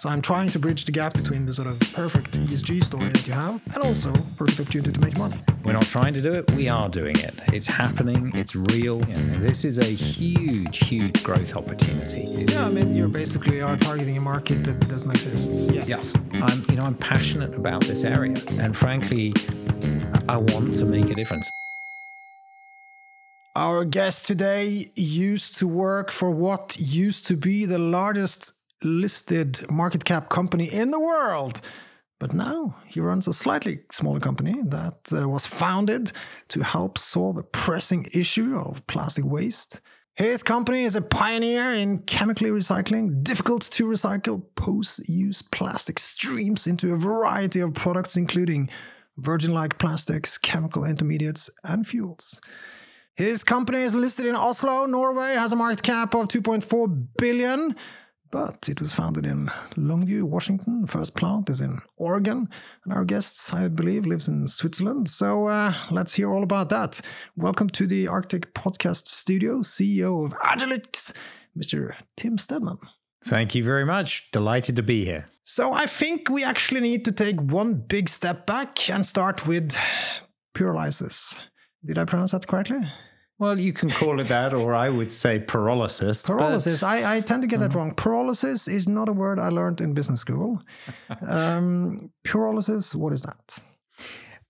So I'm trying to bridge the gap between the sort of perfect ESG story that you have and also perfect opportunity to make money. We're not trying to do it, we are doing it. It's happening, it's real. And this is a huge, huge growth opportunity. Yeah, I mean, you basically are targeting a market that doesn't exist yet. Yeah. I'm, you know, I'm passionate about this area. And frankly, I want to make a difference. Our guest today used to work for what used to be the largest listed market cap company in the world. But now he runs a slightly smaller company that uh, was founded to help solve a pressing issue of plastic waste. His company is a pioneer in chemically recycling difficult to recycle post use plastic streams into a variety of products, including virgin like plastics, chemical intermediates, and fuels. His company is listed in Oslo, Norway, has a market cap of 2.4 billion, but it was founded in Longview, Washington. First plant is in Oregon, and our guest, I believe, lives in Switzerland. So uh, let's hear all about that. Welcome to the Arctic Podcast Studio, CEO of Agilyx, Mr. Tim Stedman. Thank you very much. Delighted to be here. So I think we actually need to take one big step back and start with pyrolysis. Did I pronounce that correctly? Well, you can call it that, or I would say pyrolysis. Pyrolysis. But... I, I tend to get that mm. wrong. Pyrolysis is not a word I learned in business school. um, pyrolysis, what is that?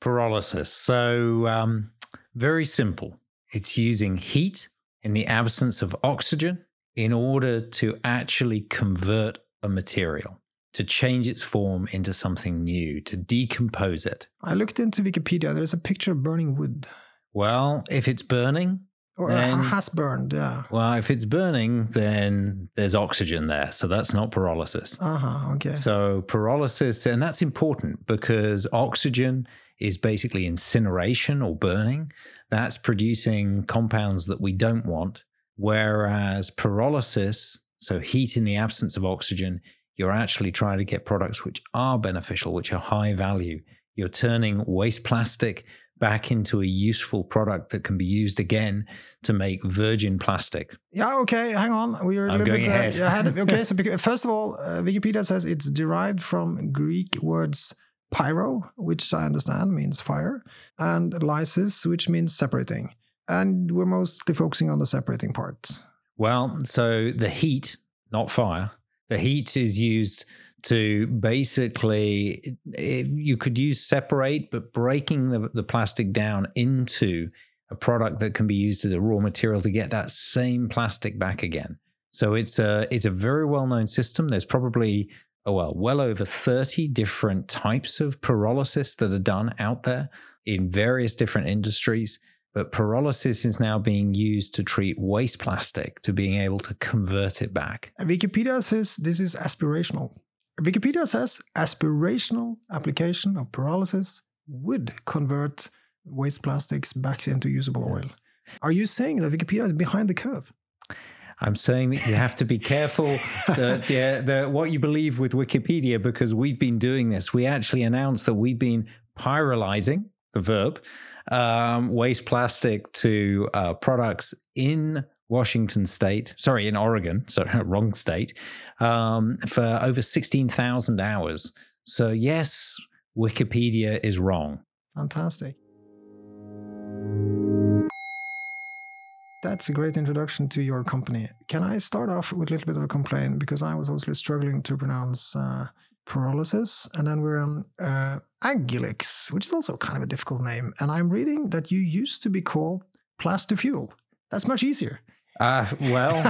Pyrolysis. So, um, very simple. It's using heat in the absence of oxygen in order to actually convert a material, to change its form into something new, to decompose it. I looked into Wikipedia. There's a picture of burning wood. Well, if it's burning, or then, has burned, yeah. Well, if it's burning, then there's oxygen there, so that's not pyrolysis. Uh huh. Okay. So pyrolysis, and that's important because oxygen is basically incineration or burning. That's producing compounds that we don't want. Whereas pyrolysis, so heat in the absence of oxygen, you're actually trying to get products which are beneficial, which are high value. You're turning waste plastic back into a useful product that can be used again to make virgin plastic. Yeah, okay, hang on. We are I'm going bit, ahead. Uh, ahead. Okay, so first of all, uh, Wikipedia says it's derived from Greek words pyro, which I understand means fire, and lysis, which means separating. And we're mostly focusing on the separating part. Well, so the heat, not fire, the heat is used to basically you could use separate but breaking the, the plastic down into a product that can be used as a raw material to get that same plastic back again so it's a it's a very well known system there's probably oh well well over 30 different types of pyrolysis that are done out there in various different industries but pyrolysis is now being used to treat waste plastic to being able to convert it back. Wikipedia says this is aspirational. Wikipedia says aspirational application of pyrolysis would convert waste plastics back into usable oil. Yes. Are you saying that Wikipedia is behind the curve? I'm saying that you have to be careful that the, the, what you believe with Wikipedia because we've been doing this. We actually announced that we've been pyrolyzing the verb um, waste plastic to uh, products in Washington State, sorry, in Oregon, so wrong state, um, for over 16,000 hours. So, yes, Wikipedia is wrong. Fantastic. That's a great introduction to your company. Can I start off with a little bit of a complaint? Because I was obviously struggling to pronounce uh. And then we're on uh, Agilyx, which is also kind of a difficult name. And I'm reading that you used to be called Plas2Fuel. That's much easier. Uh, well,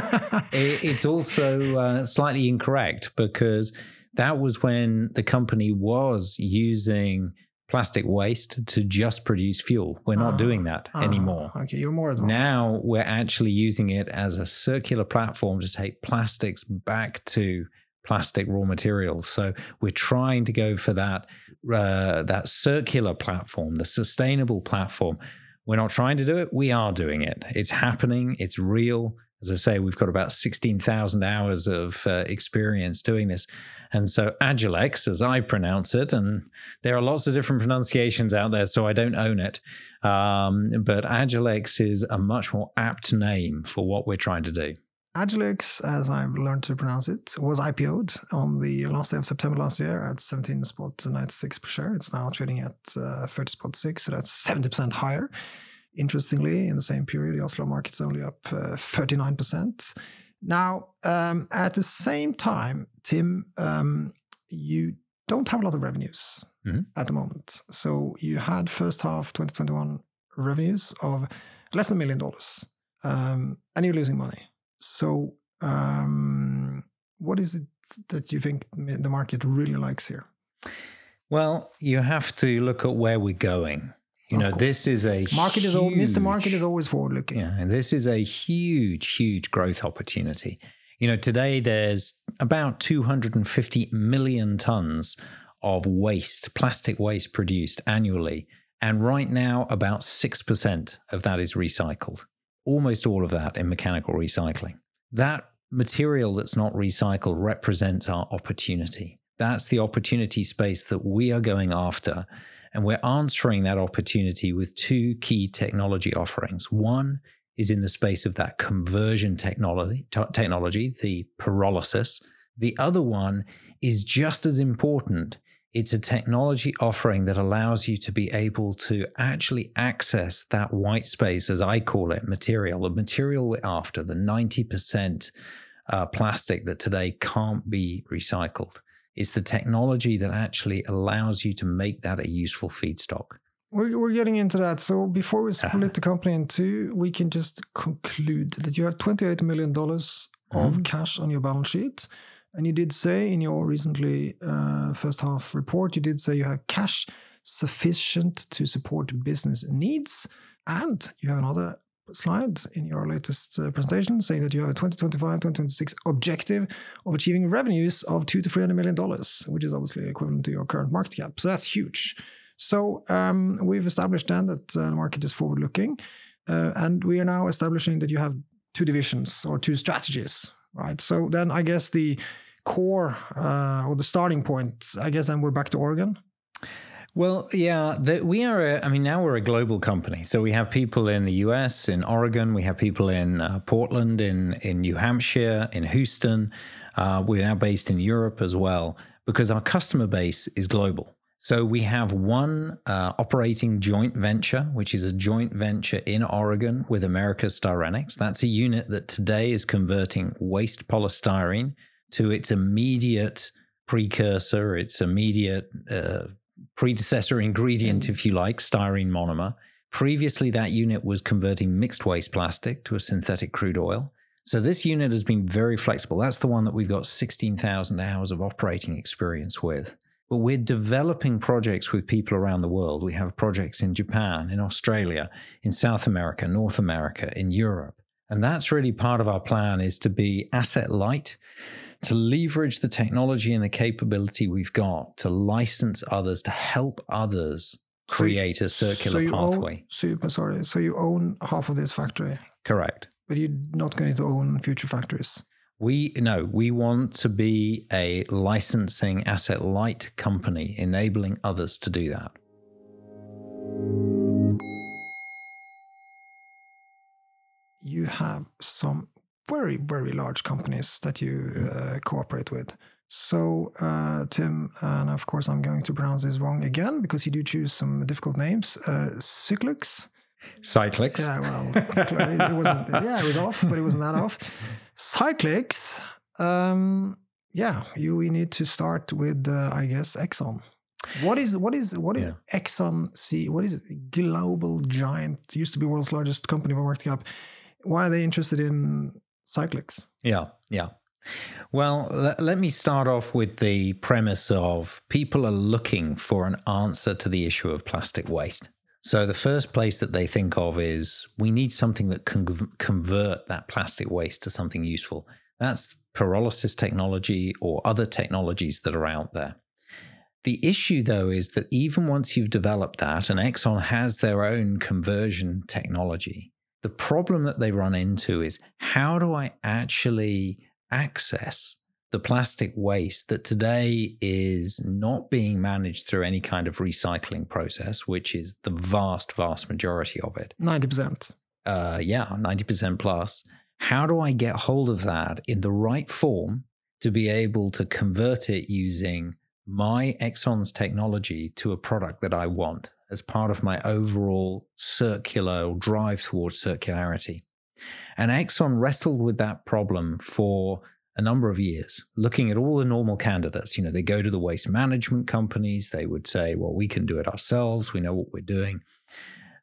it, it's also uh, slightly incorrect because that was when the company was using plastic waste to just produce fuel. We're not uh, doing that uh, anymore. Okay, you're more advanced. Now we're actually using it as a circular platform to take plastics back to plastic raw materials. So we're trying to go for that uh, that circular platform, the sustainable platform we're not trying to do it, we are doing it. It's happening, it's real. As I say, we've got about 16,000 hours of uh, experience doing this. And so Agilyx, as I pronounce it, and there are lots of different pronunciations out there, so I don't own it. Um, but Agilyx is a much more apt name for what we're trying to do. Agilyx, as I've learned to pronounce it, was IPO'd on the last day of September last year at 17 spot 96 per share. It's now trading at uh, 30 spot 6, so that's 70% higher. Interestingly, in the same period, the Oslo market's only up uh, 39%. Now, um, at the same time, Tim, um, you don't have a lot of revenues Mhm. at the moment. So you had first half 2021 revenues of less than a million dollars, um, and you're losing money. So, um, what is it that you think the market really likes here? Well, you have to look at where we're going. You Of know, course. this is a Market is al- Mr. Market is always forward looking. Yeah, and this is a huge, huge growth opportunity. You know, today there's about 250 million tons of waste, plastic waste produced annually. And right now, about 6% of that is recycled, almost all of that in mechanical recycling. That material that's not recycled represents our opportunity. That's the opportunity space that we are going after. And we're answering that opportunity with two key technology offerings. One is in the space of that conversion technology, t- technology, the pyrolysis. The other one is just as important. It's a technology offering that allows you to be able to actually access that white space, as I call it, material, the material we're after, the 90% uh, plastic that today can't be recycled. It's the technology that actually allows you to make that a useful feedstock. We're, we're getting into that. So before we split Uh-huh. the company in two, we can just conclude that you have $28 million of Mhm. cash on your balance sheet. And you did say in your recently uh, first half report, you did say you have cash sufficient to support business needs. And you have another slide in your latest uh, presentation saying that you have a 2025 2026 objective of achieving revenues of two to 300 million dollars, which is obviously equivalent to your current market cap. So that's huge. So um, we've established then that uh, the market is forward looking. Uh, and we are now establishing that you have two divisions or two strategies, right? So then I guess the core uh, or the starting point, I guess then we're back to Oregon. Well, yeah, the, we are. A, I mean, now we're a global company, so we have people in the U.S., in Oregon, we have people in uh, Portland, in in New Hampshire, in Houston. Uh, we're now based in Europe as well because our customer base is global. So we have one uh, operating joint venture, which is a joint venture in Oregon with Americas Styrenics. That's a unit that today is converting waste polystyrene to its immediate precursor, its immediate uh, predecessor ingredient, if you like, styrene monomer. Previously, that unit was converting mixed waste plastic to a synthetic crude oil. So this unit has been very flexible. That's the one that we've got 16,000 hours of operating experience with. But we're developing projects with people around the world. We have projects in Japan, in Australia, in South America, North America, in Europe. And that's really part of our plan is to be asset light, to leverage the technology and the capability we've got to license others, to help others So you- create a circular you pathway. Own, super sorry. So you own half of this factory, Correct. but you're not going to own future factories. We no, we want to be a licensing asset light company, enabling others to do that. You have some very, very large companies that you uh, cooperate with. So, uh, Tim, and of course, I'm going to pronounce this wrong again because you do choose some difficult names. Uh, Cyclyx. Cyclyx. Yeah, well, it wasn't. Yeah, it was off, but it wasn't that off. Cyclyx. Um, yeah, you we need to start with, uh, I guess, Exxon. What is what is what is Yeah. Exxon? See, what is it? global giant? Used to be world's largest company by market cap. Why are they interested in Cyclyx? Yeah, yeah. Well, let me start off with the premise of people are looking for an answer to the issue of plastic waste. So the first place that they think of is we need something that can convert that plastic waste to something useful. That's pyrolysis technology or other technologies that are out there. The issue, though, is that even once you've developed that, and Exxon has their own conversion technology, the problem that they run into is how do I actually access the plastic waste that today is not being managed through any kind of recycling process, which is the vast, vast majority of it? Ninety percent. Uh, yeah, 90% plus. How do I get hold of that in the right form to be able to convert it using my Exxon's technology to a product that I want as part of my overall circular drive towards circularity? And Exxon wrestled with that problem for a number of years, looking at all the normal candidates. You know, they go to the waste management companies, they would say, well, we can do it ourselves, we know what we're doing.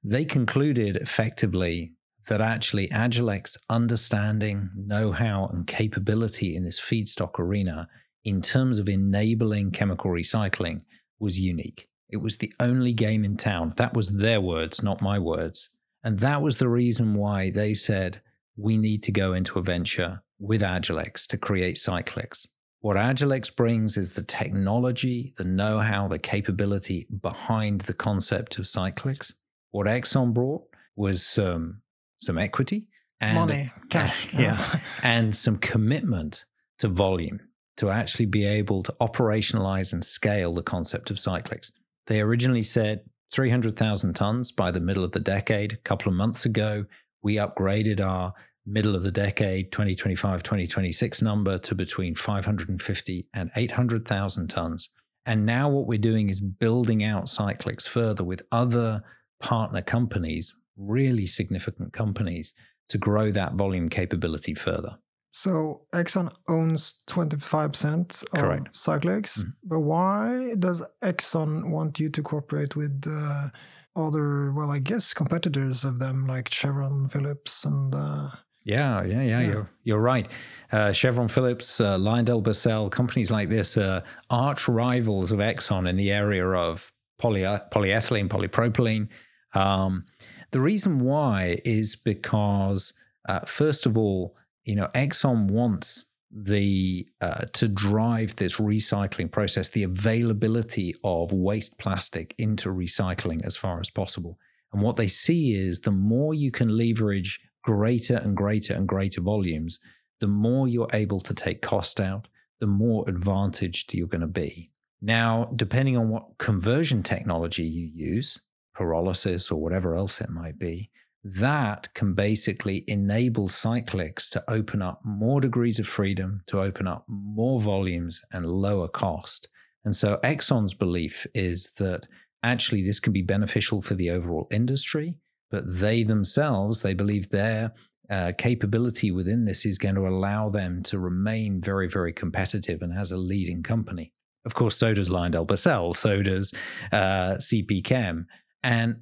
They concluded effectively that actually Agilyx understanding, know how, and capability in this feedstock arena in terms of enabling chemical recycling was unique. It was the only game in town. That was their words, not my words. And that was the reason why they said, we need to go into a venture with Agilyx to create Cyclyx. What Agilyx brings is the technology, the know how, the capability behind the concept of Cyclyx. What Exxon brought was um, some equity and money, cash. yeah. and some commitment to volume to actually be able to operationalize and scale the concept of Cyclyx. They originally said 300,000 tons by the middle of the decade. A couple of months ago, we upgraded our middle of the decade 2025 2026 number to between 550 and 800,000 tons. And now what we're doing is building out Cyclyx further with other partner companies, really significant companies, to grow that volume capability further. So Exxon owns 25% of Correct. Mm-hmm. but why does Exxon want you to cooperate with uh, other, well, I guess competitors of them like Chevron, Phillips, and uh, yeah, yeah, yeah, yeah. You're, you're right. Uh, Chevron Phillips, uh, LyondellBasell, companies like this are arch rivals of Exxon in the area of poly- polyethylene, polypropylene. Um, the reason why is because, uh, first of all, you know, Exxon wants the uh, to drive this recycling process, the availability of waste plastic into recycling as far as possible. And what they see is the more you can leverage greater and greater and greater volumes, the more you're able to take cost out, the more advantaged you're going to be. Now, depending on what conversion technology you use, pyrolysis or whatever else it might be, that can basically enable Cyclyx to open up more degrees of freedom, to open up more volumes and lower cost. And so Exxon's belief is that actually this can be beneficial for the overall industry but they themselves, they believe their uh, capability within this is going to allow them to remain very, very competitive and as a leading company. Of course, so does LyondellBasell, so does uh, CP Chem. And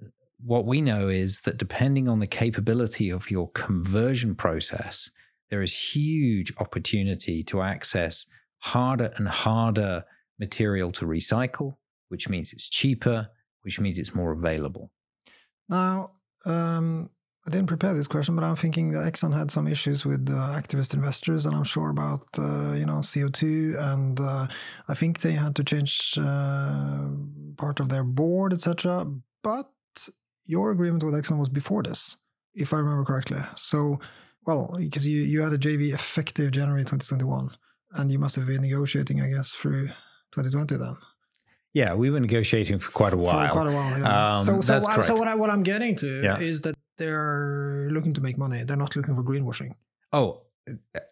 what we know is that depending on the capability of your conversion process, there is huge opportunity to access harder and harder material to recycle, which means it's cheaper, which means it's more available. Now, um, I didn't prepare this question, but I'm thinking that Exxon had some issues with uh, activist investors, and I'm sure about uh, you know CO2, and uh, I think they had to change uh, part of their board, etc. But your agreement with Exxon was before this, if I remember correctly. So, well, because you you had a JV effective January 2021, and you must have been negotiating, I guess, through 2020 then. Yeah, we were negotiating for quite a while. For quite a while, yeah. Um, so, so, so what, I, what I'm getting to yeah. is that they're looking to make money. They're not looking for greenwashing. Oh,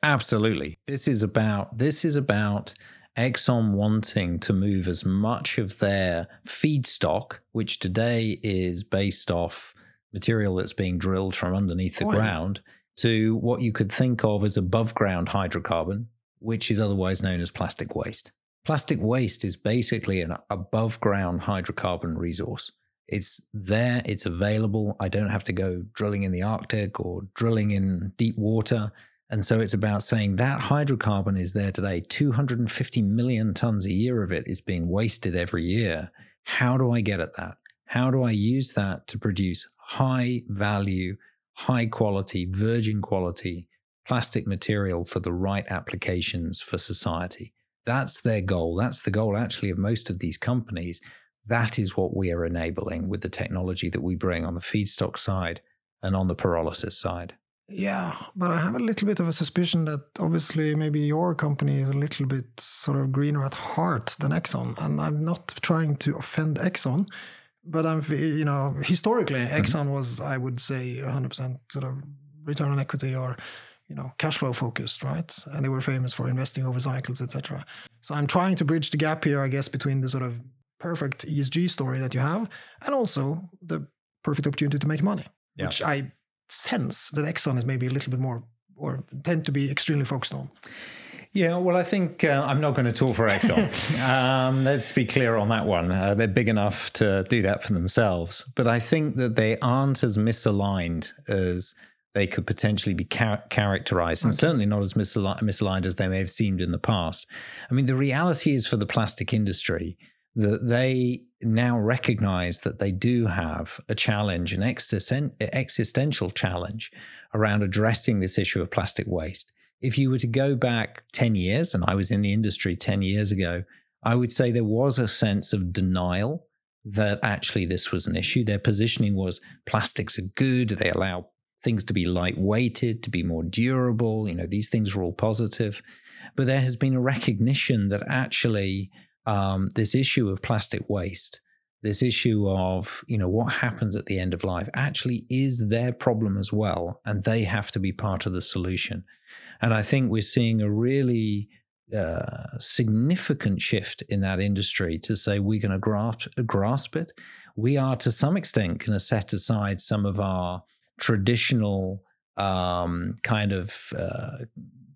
absolutely. This is about this is about Exxon wanting to move as much of their feedstock, which today is based off material that's being drilled from underneath the ground, to what you could think of as above ground hydrocarbon, which is otherwise known as plastic waste. Plastic waste is basically an above ground hydrocarbon resource. It's there, it's available. I don't have to go drilling in the Arctic or drilling in deep water. And so it's about saying that hydrocarbon is there today. 250 million tons a year of it is being wasted every year. How do I get at that? How do I use that to produce high value, high quality, virgin quality plastic material for the right applications for society? That's their goal. That's the goal, actually, of most of these companies. That is what we are enabling with the technology that we bring on the feedstock side and on the pyrolysis side. Yeah, but I have a little bit of a suspicion that obviously maybe your company is a little bit sort of greener at heart than Exxon. And I'm not trying to offend Exxon, but I'm, you know, historically, mm-hmm. Exxon was, I would say, 100% sort of return on equity or you know cash flow focused, right? And they were famous for investing over cycles, etc. So I'm trying to bridge the gap here, I guess, between the sort of perfect ESG story that you have and also the perfect opportunity to make money, Yeah. which I sense that Exxon is maybe a little bit more or tend to be extremely focused on. Yeah, well, I think uh, I'm not going to talk for Exxon. um, let's be clear on that one. Uh, they're big enough to do that for themselves. But I think that they aren't as misaligned as they could potentially be char- characterized, and Okay. certainly not as misali- misaligned as they may have seemed in the past. I mean, the reality is for the plastic industry that they now recognize that they do have a challenge, an existen- existential challenge around addressing this issue of plastic waste if you were to go back 10 years, and I was in the industry 10 years ago, I would say there was a sense of denial that actually this was an issue. Their positioning was plastics are good, they allow things to be lightweighted, to be more durable. You know, these things are all positive. But there has been a recognition that actually um, this issue of plastic waste, this issue of you know what happens at the end of life, actually is their problem as well, and they have to be part of the solution. And I think we're seeing a really uh, significant shift in that industry to say we're going to grasp, grasp it. We are, to some extent, going to set aside some of our traditional um, kind of uh,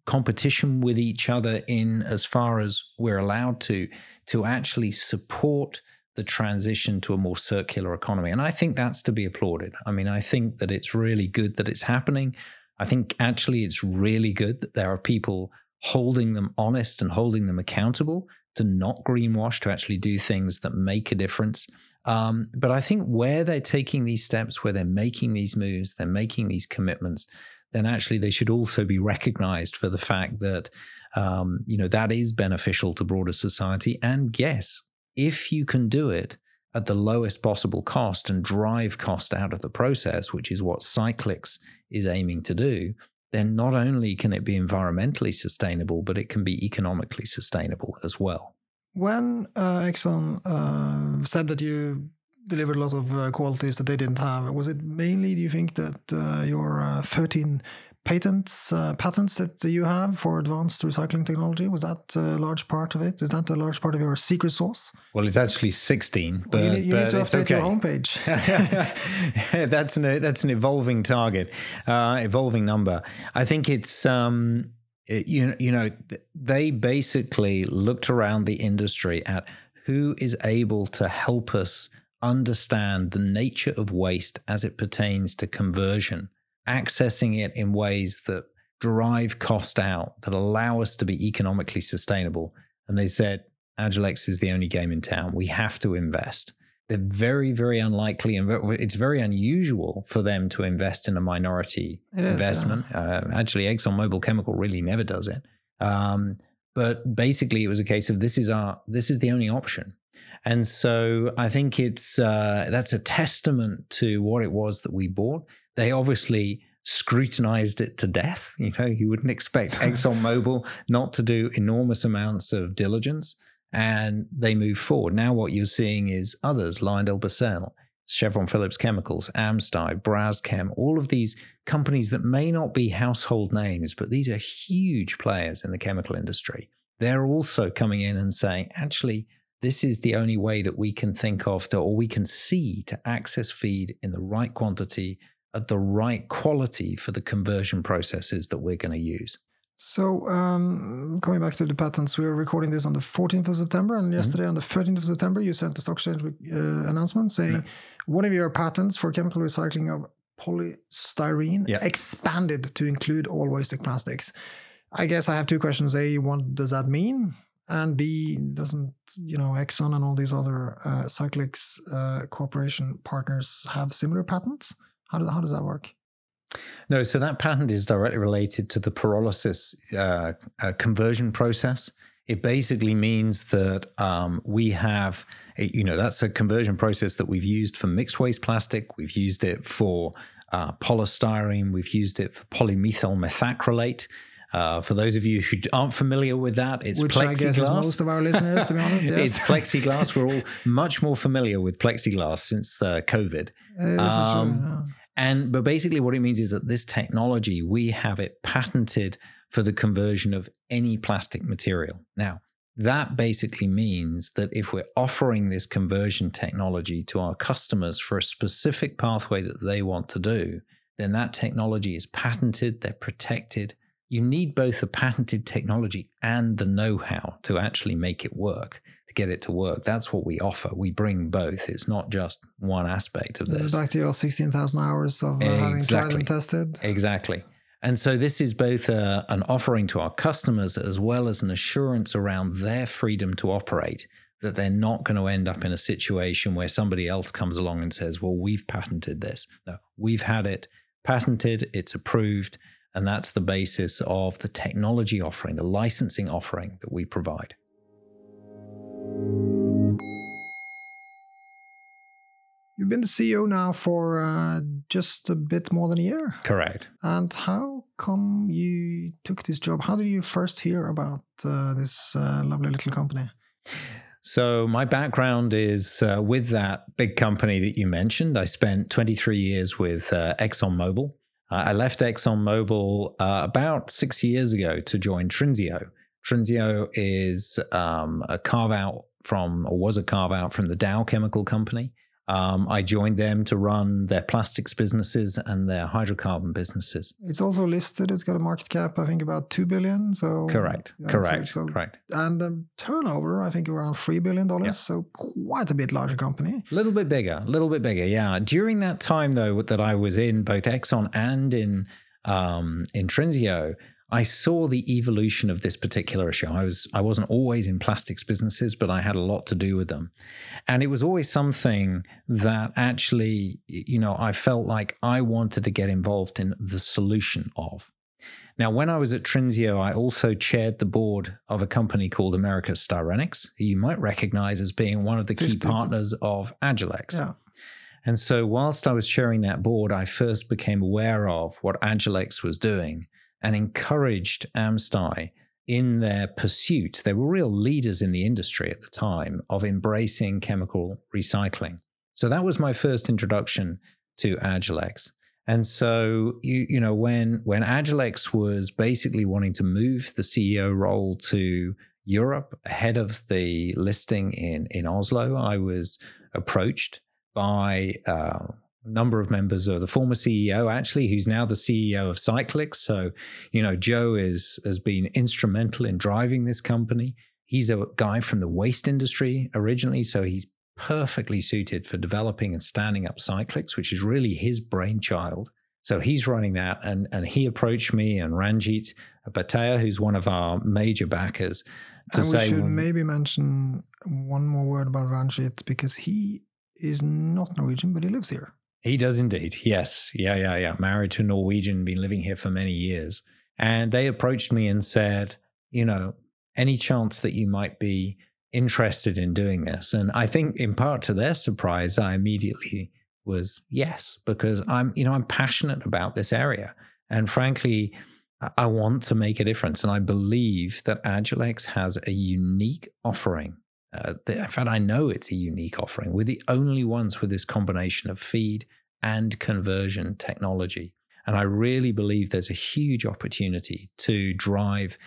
competition with each other in as far as we're allowed to to actually support the transition to a more circular economy. And i think that's to be applauded. I mean i think that it's really good that it's happening. I think actually it's really good that there are people holding them honest and holding them accountable to not greenwash to actually do things that make a difference. Um, but i think where they're taking these steps where they're making these moves they're making these commitments then actually they should also be recognized for the fact that um, you know that is beneficial to broader society. And yes if you can do it at the lowest possible cost and drive cost out of the process which is what Cyclyx is aiming to do then not only can it be environmentally sustainable but it can be economically sustainable as well. When uh, Exxon uh, said that you delivered a lot of uh, qualities that they didn't have, was it mainly, do you think, that uh, your uh, 13 patents uh, patents that you have for advanced recycling technology was that a large part of it? Is that a large part of your secret sauce? well it's actually 16 but, Well, you need, you need to update okay. your homepage. that's an that's an evolving target, uh, evolving number. I think it's um, it- you you know they basically looked around the industry at who is able to help us understand the nature of waste as it pertains to conversion, accessing it in ways that drive cost out, that allow us to be economically sustainable. And they said, Agilyx is the only game in town. We have to invest. They're very, very unlikely, and it's very unusual for them to invest in a minority It is, investment. Uh, actually, ExxonMobil Chemical really never does it. Um, but basically, it was a case of this is our this is the only option, and so I think it's uh, that's a testament to what it was that we bought. They obviously scrutinized it to death. You know, you wouldn't expect ExxonMobil not to do enormous amounts of diligence, and they move forward. Now, what you're seeing is others, LyondellBasell, Chevron Phillips Chemicals, Amsty, Braskem, all of these companies that may not be household names, but these are huge players in the chemical industry. They're also coming in and saying, actually, this is the only way that we can think of to, or we can see to access feed in the right quantity at the right quality for the conversion processes that we're going to use. So, um, coming back to the patents, we are recording this on the 14th of September, and yesterday on the 13th of September, you sent the stock exchange uh, announcement saying one of your patents for chemical recycling of polystyrene Yeah. expanded to include all waste plastics. I guess I have two questions. A, what does that mean? And B, doesn't you know Exxon and all these other uh, Cyclyx uh, cooperation partners have similar patents? How does how does that work? No, so that patent is directly related to the pyrolysis uh, uh, conversion process. It basically means that um, we have, a, you know, that's a conversion process that we've used for mixed waste plastic. We've used it for uh, polystyrene. We've used it for polymethyl methacrylate. Uh, for those of you who aren't familiar with that, it's Which plexiglass. I guess is most of our listeners, to be honest. Yes. it's plexiglass. We're all much more familiar with plexiglass since uh, COVID. Uh, this is true, Um. And but basically what it means is that this technology, we have it patented for the conversion of any plastic material. Now, that basically means that if we're offering this conversion technology to our customers for a specific pathway that they want to do, then that technology is patented, they're protected. You need both the patented technology and the know how to actually make it work, to get it to work. That's what we offer. We bring both. It's not just one aspect of This this. is back to your 16,000 hours of uh, having tried Exactly. and tested. Exactly. And so this is both a, an offering to our customers as well as an assurance around their freedom to operate that they're not going to end up in a situation where somebody else comes along and says, well, we've patented this. No, we've had it patented, it's approved, and that's the basis of the technology offering, the licensing offering that we provide. You've been the CEO now for uh, just a bit more than a year. Correct. And how come you took this job? How did you first hear about uh, this uh, lovely little company? So, my background is uh, with that big company that you mentioned. I spent 23 years with uh, ExxonMobil. Uh, I left ExxonMobil uh, about six years ago to join Trinseo. Trinseo is um, a carve out from, or was a carve out from the Dow Chemical Company. Um, I joined them to run their plastics businesses and their hydrocarbon businesses. It's also listed. It's got a market cap, I think, about two billion. So Correct. Yeah, correct. so- correct. and the turnover, I think, around three billion dollars. Yeah. So quite a bit larger company. A little bit bigger, a little bit bigger, yeah. During that time, though, that I was in both Exxon and in um, in Trinseo, I saw the evolution of this particular issue. I was I wasn't always in plastics businesses, but I had a lot to do with them, and it was always something that actually, you know, I felt like I wanted to get involved in the solution of. Now, when I was at Trinseo, I also chaired the board of a company called Americas Styrenics, who you might recognize as being one of the key partners of Agilyx. Yeah. And so, whilst I was chairing that board, I first became aware of what Agilyx was doing and encouraged Amsty in their pursuit. They were real leaders in the industry at the time of embracing chemical recycling. So, that was my first introduction to Agilyx. And so, you, you know, when when Agilyx was basically wanting to move the CEO role to Europe ahead of the listing in in Oslo, I was approached by uh, number of members of the former CEO, actually, who's now the CEO of Cyclyx. So, you know, Joe is has been instrumental in driving this company. He's a guy from the waste industry originally, so he's perfectly suited for developing and standing up Cyclyx, which is really his brainchild. So he's running that, and and he approached me and Ranjit Bhatia, who's one of our major backers, to and we say, should well, maybe mention one more word about Ranjit because he is not Norwegian, but he lives here. He does indeed. Yes. Yeah, yeah, yeah. Married to a Norwegian, been living here for many years. And they approached me and said, you know, any chance that you might be interested in doing this? And I think in part to their surprise, I immediately was yes, because I'm, you know, I'm passionate about this area. And frankly, I- want to make a difference. And I believe that Agilyx has a unique offering uh, in fact, I know it's a unique offering. We're the only ones with this combination of feed and conversion technology. And I really believe there's a huge opportunity to drive,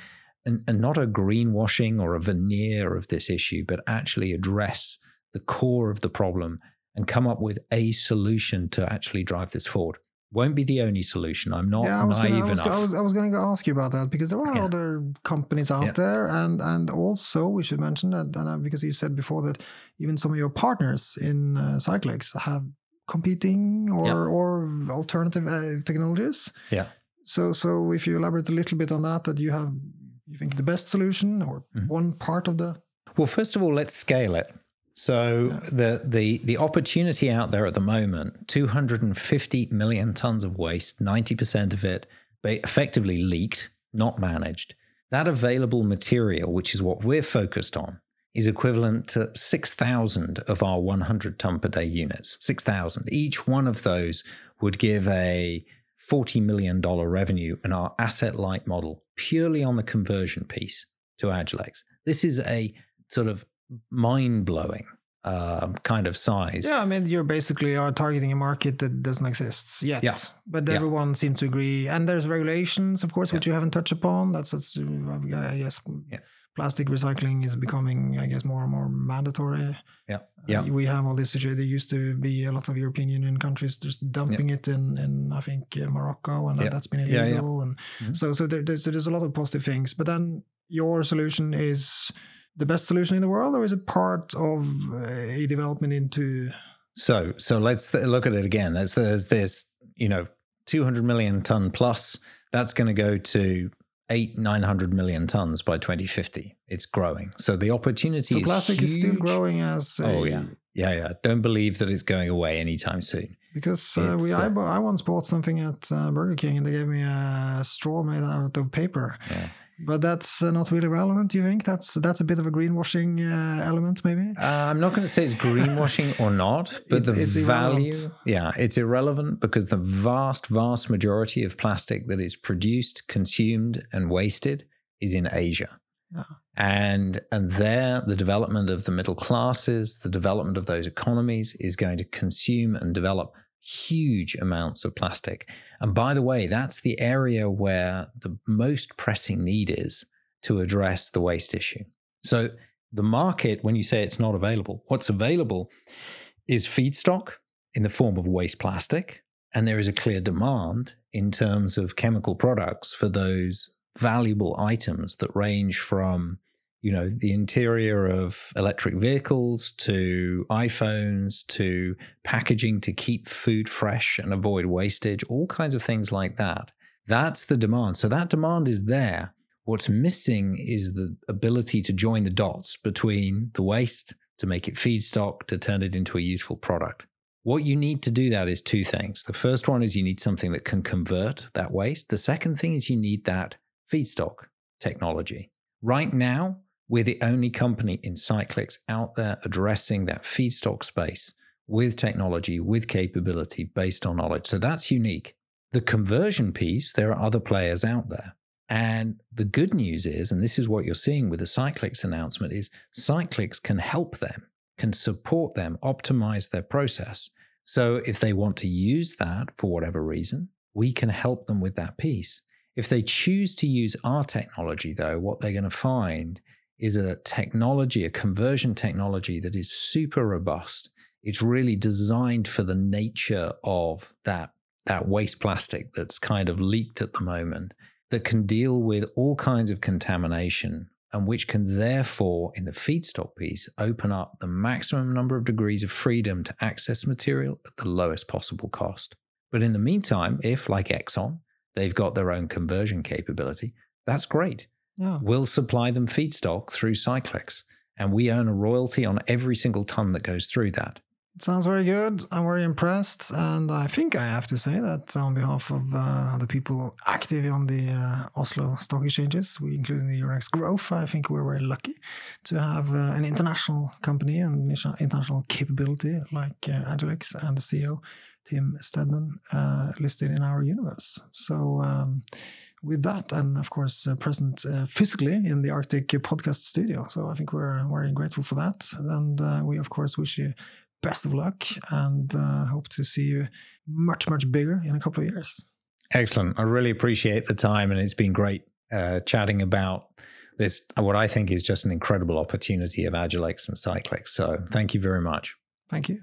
and, and not a greenwashing or a veneer of this issue, but actually address the core of the problem and come up with a solution to actually drive this forward. Won't be the only solution. I'm not yeah, I was naive gonna, I was, enough. I was, I was going to ask you about that because there are Yeah. other companies out Yeah. there, and and also we should mention that, and uh, because you said before that even some of your partners in uh, Cyclyx have competing or Yeah. or alternative uh, technologies. Yeah. So so if you elaborate a little bit on that, that you have you think the best solution or Mhm. one part of the Well, first of all, let's scale it. So the the the opportunity out there at the moment, 250 million tons of waste, 90% of it effectively leaked, not managed. That available material, which is what we're focused on, is equivalent to 6,000 of our 100 ton per day units. 6,000. Each one of those would give a $40 million revenue in our asset light model purely on the conversion piece to Agilyx. This is a sort of mind blowing uh, kind of size. Yeah, I mean, you're basically are targeting a market that doesn't exist yet. Yeah. But Yeah. everyone seems to agree. And there's regulations, of course, which you haven't touched upon. That's, that's uh, I guess, Yeah. plastic recycling is becoming, I guess, more and more mandatory. Yeah. Uh, Yeah. we have all this situation. There used to be a lot of European Union countries just dumping it in, in I think, uh, Morocco, and that- Yeah. that's been Yeah, yeah. illegal. And Mhm. so, so there, there's, so there's a lot of positive things. But then your solution is the best solution in the world, or is it part of a development into So so let's th- look at it again. There's there's this you know 200 million ton plus. That's going to go to eight 900 million tons by 2050. It's growing. So the opportunity So is plastic is still growing as a, Oh yeah, yeah, yeah. Don't believe that it's going away anytime soon. because uh, we I, uh, I once bought something at uh, Burger King and they gave me a straw made out of paper. Yeah. But that's uh, not really relevant. You think that's that's a bit of a greenwashing uh, element, maybe? Uh, I'm not going to say it's greenwashing or not, but It's- the it's value, irrelevant. yeah, it's irrelevant because the vast, vast majority of plastic that is produced, consumed, and wasted is in Asia. Yeah. And and there, the development of the middle classes, the development of those economies is going to consume and develop huge amounts of plastic. And by the way, that's the area where the most pressing need is to address the waste issue. So the market, when you say it's not available, what's available is feedstock in the form of waste plastic. And there is a clear demand in terms of chemical products for those valuable items that range from you know the interior of electric vehicles to iPhones to packaging to keep food fresh and avoid wastage all kinds of things like that. That's the demand. So that demand is there. What's missing is the ability to join the dots between the waste to make it feedstock to turn it into a useful product. What you need to do that is two things. The first one is you need something that can convert that waste. The second thing is you need that feedstock technology. Right now we're the only company in Cyclyx out there addressing that feedstock space with technology, with capability based on knowledge. So that's unique. The conversion piece, there are other players out there. And the good news is, and this is what you're seeing with the Cyclyx announcement, is Cyclyx can help them, can support them, optimize their process. So if they want to use that for whatever reason, we can help them with that piece. If they choose to use our technology, though, what they're going to find is a technology, a conversion technology that is super robust. It's really designed for the nature of that, that waste plastic that's kind of leaked at the moment, that can deal with all kinds of contamination and which can therefore, in the feedstock piece, open up the maximum number of degrees of freedom to access material at the lowest possible cost. But in the meantime, if, like Exxon, they've got their own conversion capability, that's great Yeah. we'll supply them feedstock through Cyclyx, and we earn a royalty on every single ton that goes through that. It sounds very good. I'm very impressed. And I think I have to say that on behalf of uh, the people active on the uh, Oslo stock exchanges, we including the Euronext Growth, I think we're very lucky to have uh, an international company and international capability like uh, Agilyx and the CEO, Tim Stedman, uh, listed in our universe. So, um, with that, and of course, uh, present uh, physically in the Arctic podcast studio. So, I think we're very grateful for that. And uh, we, of course, wish you best of luck and uh, hope to see you much, much bigger in a couple of years. Excellent. I really appreciate the time, and it's been great uh, chatting about this, what I think is just an incredible opportunity of Agilyx and Cyclyx. So thank you very much. Thank you.